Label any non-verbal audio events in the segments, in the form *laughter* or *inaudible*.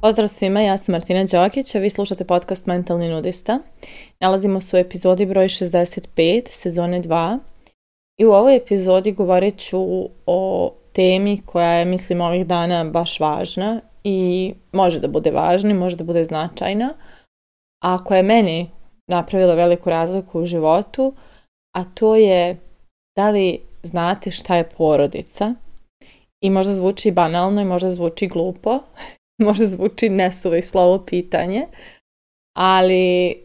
Pozdrav svima, ja sam Martina Đokić, a vi slušate podcast Mentalni nudista. Nalazimo se u epizodi broj 65, sezone 2. I u ovoj epizodi govorit ću o temi koja je, mislim, ovih dana baš važna i može da bude važna i može da bude značajna, a koja je meni napravila veliku razliku u životu, a to je da li znate šta je porodica i možda zvuči banalno i možda zvuči glupo, *laughs* možda zvuči slovo pitanje, ali e,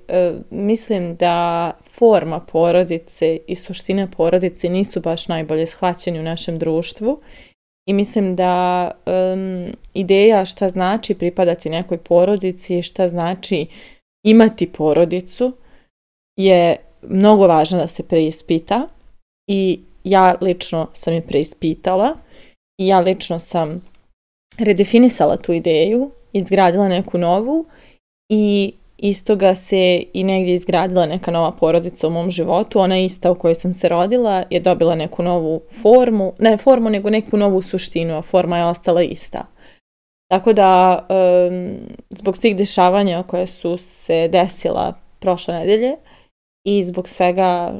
mislim da forma porodice i suština porodice nisu baš najbolje shvaćeni u našem društvu i mislim da ideja šta znači pripadati nekoj porodici, šta znači imati porodicu je mnogo važno da se preispita i ja lično sam je preispitala i ja lično sam redefinisala tu ideju, izgradila neku novu i Istoga se i negdje izgradila neka nova porodica u mom životu, ona ista u kojoj sam se rodila je dobila neku novu formu, ne formu nego neku novu suštinu, a forma je ostala ista. Tako da, zbog svih dešavanja koje su se desila prošle nedelje i zbog svega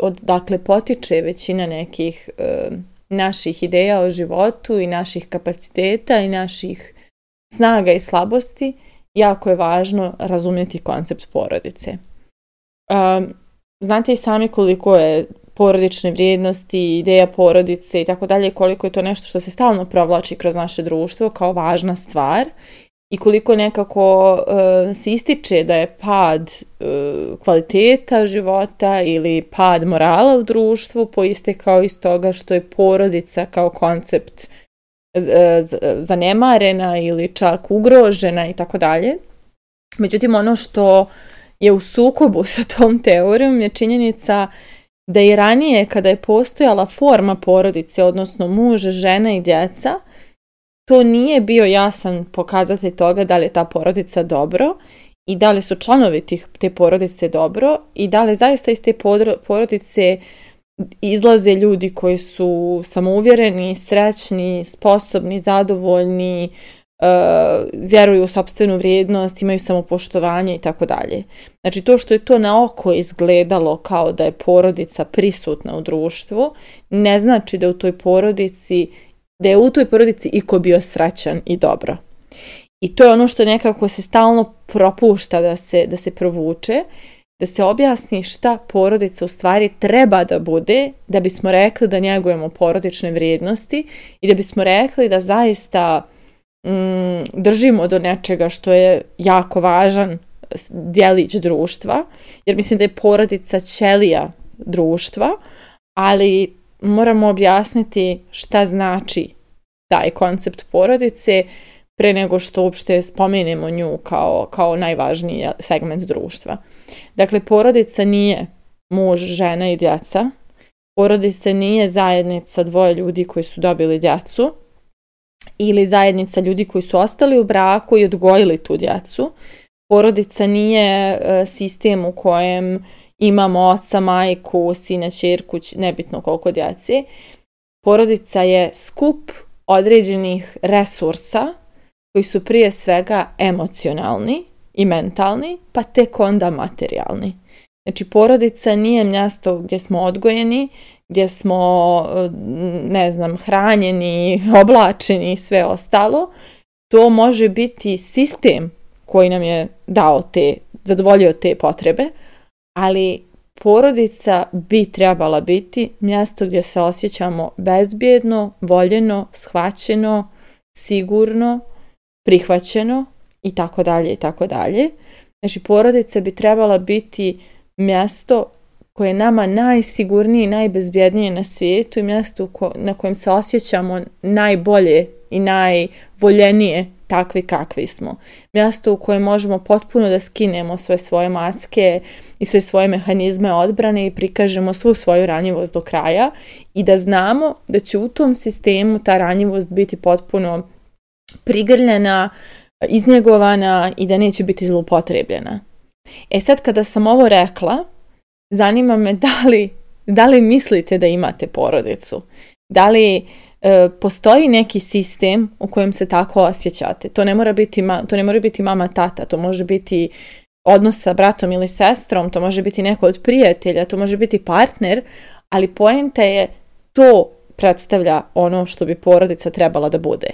od, dakle, potiče većina nekih naših ideja o životu i naših kapaciteta i naših snaga i slabosti, jako je važno razumjeti koncept porodice. znate i sami koliko je porodične vrijednosti, ideja porodice i tako dalje, koliko je to nešto što se stalno provlači kroz naše društvo kao važna stvar i koliko nekako eh, se ističe da je pad eh, kvaliteta života ili pad morala u društvu poiste kao iz toga što je porodica kao koncept E, e, zanemarena ili čak ugrožena i tako dalje. Međutim, ono što je u sukobu sa tom teorijom je činjenica da i ranije kada je postojala forma porodice, odnosno muž, žena i djeca, to nije bio jasan pokazatelj toga da li je ta porodica dobro i da li su članovi te porodice dobro i da li zaista iz te porodice izlaze ljudi koji su samouvjereni, srećni, sposobni, zadovoljni, e, vjeruju u sobstvenu vrijednost, imaju samopoštovanje i tako dalje. Znači to što je to na oko izgledalo kao da je porodica prisutna u društvu, ne znači da u toj porodici, da je u toj porodici iko bio srećan i dobro. I to je ono što nekako se stalno propušta da se, da se provuče da se objasni šta porodica u stvari treba da bude da bismo rekli da njegujemo porodične vrijednosti i da bismo rekli da zaista mm, držimo do nečega što je jako važan dijelić društva, jer mislim da je porodica ćelija društva, ali moramo objasniti šta znači taj koncept porodice, pre nego što uopšte spomenemo nju kao, kao najvažniji segment društva. Dakle, porodica nije muž, žena i djeca. Porodica nije zajednica dvoje ljudi koji su dobili djecu ili zajednica ljudi koji su ostali u braku i odgojili tu djecu. Porodica nije e, sistem u kojem imamo oca, majku, sina, čerku, nebitno koliko djeci. Porodica je skup određenih resursa koji su prije svega emocionalni i mentalni, pa tek onda materijalni. Znači, porodica nije mjesto gdje smo odgojeni, gdje smo, ne znam, hranjeni, oblačeni i sve ostalo. To može biti sistem koji nam je dao te, zadovoljio te potrebe, ali porodica bi trebala biti mjesto gdje se osjećamo bezbjedno, voljeno, shvaćeno, sigurno prihvaćeno i tako dalje i tako dalje. Znači porodica bi trebala biti mjesto koje je nama najsigurnije i najbezbjednije na svijetu i mjesto na kojem se osjećamo najbolje i najvoljenije takvi kakvi smo. Mjesto u kojem možemo potpuno da skinemo sve svoje maske i sve svoje mehanizme odbrane i prikažemo svu svoju ranjivost do kraja i da znamo da će u tom sistemu ta ranjivost biti potpuno prigrljena, iznjegovana i da neće biti zlopotrebljena. E sad kada sam ovo rekla, zanima me da li, da li mislite da imate porodicu? Da li e, postoji neki sistem u kojem se tako osjećate? To ne mora biti, to ne mora biti mama, tata, to može biti odnos sa bratom ili sestrom, to može biti neko od prijatelja, to može biti partner, ali poenta je to predstavlja ono što bi porodica trebala da bude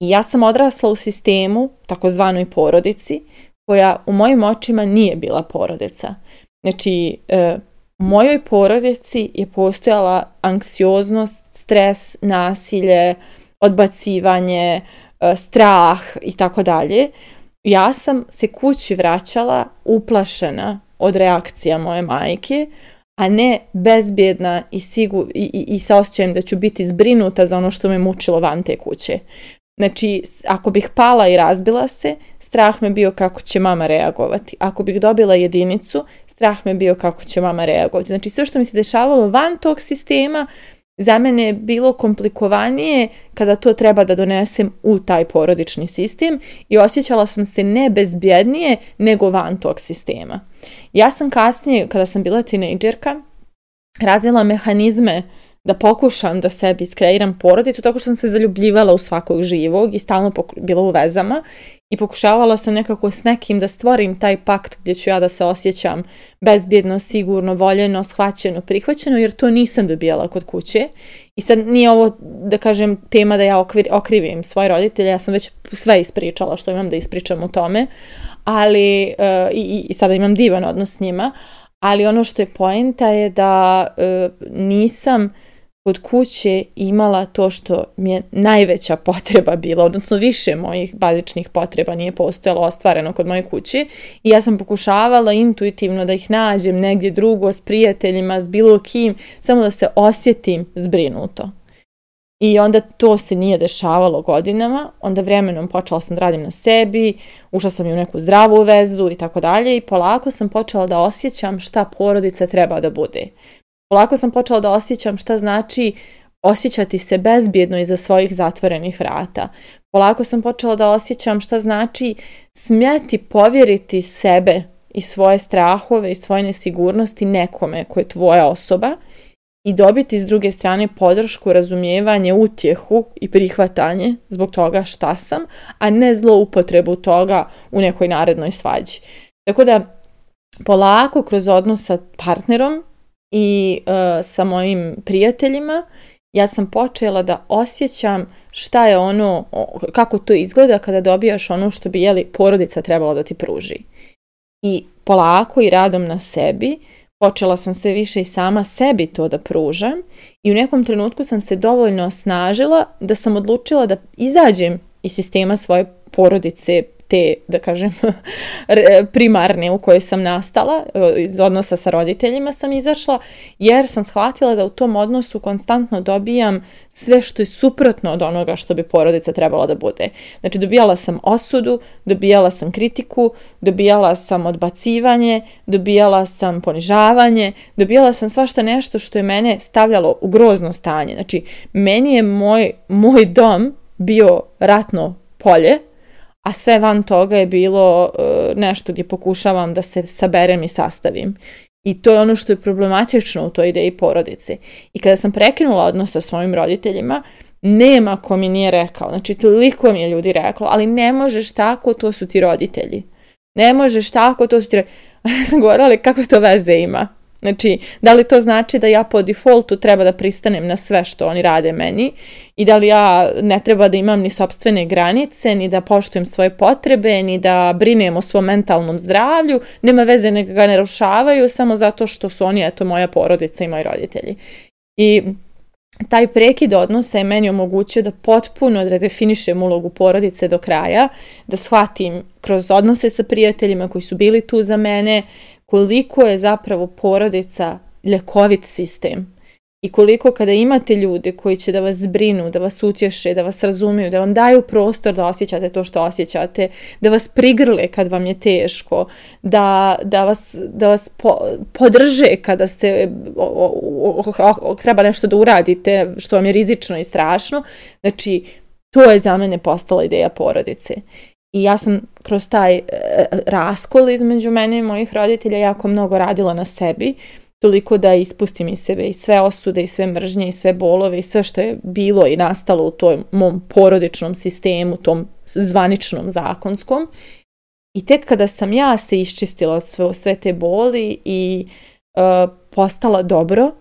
ja sam odrasla u sistemu, takozvanoj porodici, koja u mojim očima nije bila porodica. Znači, e, u mojoj porodici je postojala anksioznost, stres, nasilje, odbacivanje, e, strah i tako dalje. Ja sam se kući vraćala uplašena od reakcija moje majke, a ne bezbjedna i, sigur, i, i sa osjećajem da ću biti zbrinuta za ono što me mučilo van te kuće. Znači, ako bih pala i razbila se, strah me bio kako će mama reagovati. Ako bih dobila jedinicu, strah me bio kako će mama reagovati. Znači, sve što mi se dešavalo van tog sistema, za mene je bilo komplikovanije kada to treba da donesem u taj porodični sistem i osjećala sam se ne bezbjednije nego van tog sistema. Ja sam kasnije, kada sam bila tinejdžerka, razvila mehanizme da pokušam da sebi iskreiram porodicu tako što sam se zaljubljivala u svakog živog i stalno bila u vezama i pokušavala sam nekako s nekim da stvorim taj pakt gdje ću ja da se osjećam bezbjedno, sigurno, voljeno, shvaćeno, prihvaćeno jer to nisam dobijala kod kuće i sad nije ovo da kažem tema da ja okrivim svoje roditelje, ja sam već sve ispričala što imam da ispričam o tome ali eh, i, i sada imam divan odnos s njima ali ono što je poenta je da eh, nisam kod kuće imala to što mi je najveća potreba bila, odnosno više mojih bazičnih potreba nije postojalo ostvareno kod moje kuće i ja sam pokušavala intuitivno da ih nađem negdje drugo s prijateljima, s bilo kim, samo da se osjetim zbrinuto. I onda to se nije dešavalo godinama, onda vremenom počela sam da radim na sebi, ušla sam i u neku zdravu vezu i tako dalje i polako sam počela da osjećam šta porodica treba da bude. Polako sam počela da osjećam šta znači osjećati se bezbjedno iza svojih zatvorenih vrata. Polako sam počela da osjećam šta znači smjeti povjeriti sebe i svoje strahove i svoje nesigurnosti nekome koje je tvoja osoba i dobiti s druge strane podršku, razumijevanje, utjehu i prihvatanje zbog toga šta sam, a ne zloupotrebu toga u nekoj narednoj svađi. Tako da polako kroz odnos sa partnerom i e, sa mojim prijateljima ja sam počela da osjećam šta je ono, kako to izgleda kada dobijaš ono što bi jeli porodica trebala da ti pruži. I polako i radom na sebi počela sam sve više i sama sebi to da pružam i u nekom trenutku sam se dovoljno osnažila da sam odlučila da izađem iz sistema svoje porodice, te, da kažem, *laughs* primarne u kojoj sam nastala, e, iz odnosa sa roditeljima sam izašla, jer sam shvatila da u tom odnosu konstantno dobijam sve što je suprotno od onoga što bi porodica trebala da bude. Znači, dobijala sam osudu, dobijala sam kritiku, dobijala sam odbacivanje, dobijala sam ponižavanje, dobijala sam svašta nešto što je mene stavljalo u grozno stanje. Znači, meni je moj, moj dom bio ratno polje a sve van toga je bilo e, nešto gdje pokušavam da se saberem i sastavim. I to je ono što je problematično u toj ideji porodice. I kada sam prekinula odnos sa svojim roditeljima, nema ko mi nije rekao. Znači, toliko mi je ljudi reklo, ali ne možeš tako, to su ti roditelji. Ne možeš tako, to su ti roditelji. *laughs* Ja sam govorila, ali kako to veze ima? Znači, da li to znači da ja po defaultu treba da pristanem na sve što oni rade meni i da li ja ne treba da imam ni sobstvene granice, ni da poštujem svoje potrebe, ni da brinem o svom mentalnom zdravlju, nema veze neka ga ne rušavaju samo zato što su oni, eto, moja porodica i moji roditelji. I taj prekid odnosa je meni omogućio da potpuno redefinišem ulogu porodice do kraja, da shvatim kroz odnose sa prijateljima koji su bili tu za mene, koliko je zapravo porodica ljekovit sistem. I koliko kada imate ljude koji će da vas zbrinu, da vas utješe, da vas razumiju, da vam daju prostor da osjećate to što osjećate, da vas prigrle kad vam je teško, da, da vas, da vas podrže kada ste, o, treba nešto da uradite što vam je rizično i strašno. Znači, to je za mene postala ideja porodice i ja sam kroz taj e, raskol između mene i mojih roditelja jako mnogo radila na sebi, toliko da ispustim iz sebe i sve osude i sve mržnje i sve bolove i sve što je bilo i nastalo u tom mom porodičnom sistemu, tom zvaničnom zakonskom. I tek kada sam ja se iščistila od sve, sve te boli i e, postala dobro,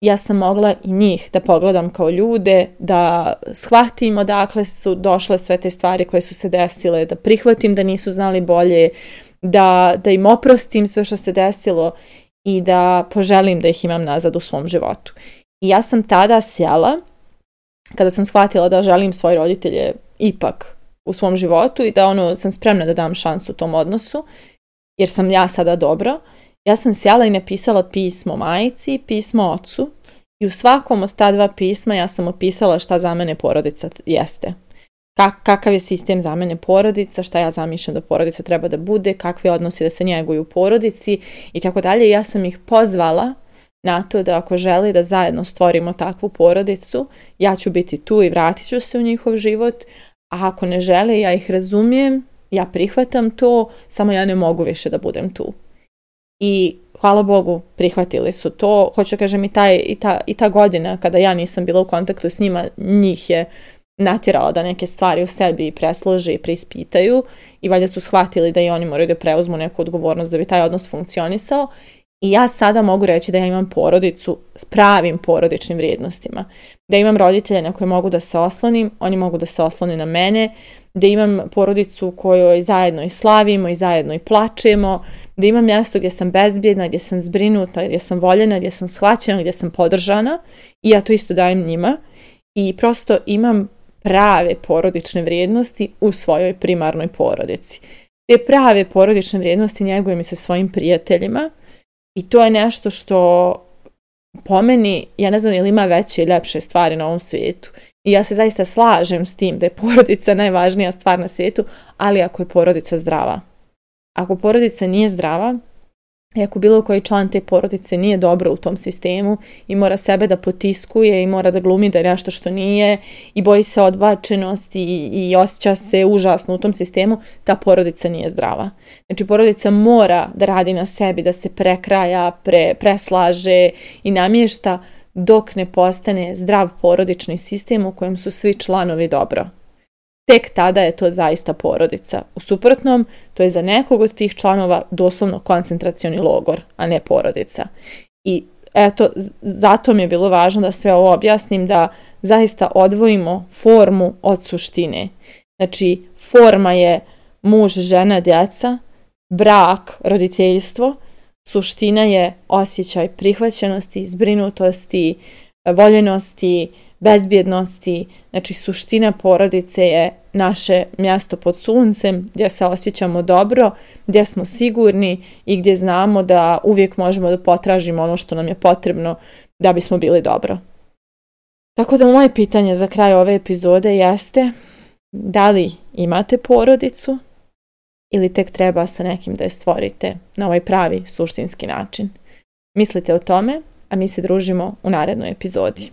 ja sam mogla i njih da pogledam kao ljude, da shvatim odakle su došle sve te stvari koje su se desile, da prihvatim da nisu znali bolje, da, da im oprostim sve što se desilo i da poželim da ih imam nazad u svom životu. I ja sam tada sjela, kada sam shvatila da želim svoje roditelje ipak u svom životu i da ono sam spremna da dam šansu tom odnosu, jer sam ja sada dobro, ja sam sjela i napisala pismo majci, pismo ocu i u svakom od ta dva pisma ja sam opisala šta za mene porodica jeste. kakav je sistem za mene porodica, šta ja zamišljam da porodica treba da bude, kakvi odnosi da se njeguju u porodici i tako dalje. Ja sam ih pozvala na to da ako želi da zajedno stvorimo takvu porodicu, ja ću biti tu i vratit ću se u njihov život, a ako ne žele, ja ih razumijem, ja prihvatam to, samo ja ne mogu više da budem tu i hvala Bogu prihvatili su to. Hoću kažem i, taj, i, ta, i ta godina kada ja nisam bila u kontaktu s njima, njih je natjerala da neke stvari u sebi preslože i preispitaju i valjda su shvatili da i oni moraju da preuzmu neku odgovornost da bi taj odnos funkcionisao i ja sada mogu reći da ja imam porodicu s pravim porodičnim vrijednostima. Da imam roditelje na koje mogu da se oslonim, oni mogu da se osloni na mene, da imam porodicu u kojoj zajedno i slavimo i zajedno i plačemo, da imam mjesto gdje sam bezbjedna, gdje sam zbrinuta, gdje sam voljena, gdje sam shvaćena, gdje sam podržana i ja to isto dajem njima i prosto imam prave porodične vrijednosti u svojoj primarnoj porodici. Te prave porodične vrijednosti njegujem i sa svojim prijateljima i to je nešto što po meni, ja ne znam ili ima veće i ljepše stvari na ovom svijetu. I ja se zaista slažem s tim da je porodica najvažnija stvar na svijetu, ali ako je porodica zdrava. Ako porodica nije zdrava, i ako bilo koji član te porodice nije dobro u tom sistemu i mora sebe da potiskuje i mora da glumi da je nešto što nije i boji se odbačenosti i, i osjeća se užasno u tom sistemu, ta porodica nije zdrava. Znači porodica mora da radi na sebi, da se prekraja, pre, preslaže i namješta dok ne postane zdrav porodični sistem u kojem su svi članovi dobro. Tek tada je to zaista porodica. U suprotnom, to je za nekog od tih članova doslovno koncentracioni logor, a ne porodica. I eto, zato mi je bilo važno da sve ovo objasnim, da zaista odvojimo formu od suštine. Znači, forma je muž, žena, djeca, brak, roditeljstvo, suština je osjećaj prihvaćenosti, zbrinutosti, voljenosti, bezbjednosti. Znači, suština porodice je naše mjesto pod suncem gdje se osjećamo dobro, gdje smo sigurni i gdje znamo da uvijek možemo da potražimo ono što nam je potrebno da bismo bili dobro. Tako da moje pitanje za kraj ove epizode jeste da li imate porodicu ili tek treba sa nekim da je stvorite na ovaj pravi suštinski način. Mislite o tome, a mi se družimo u narednoj epizodi.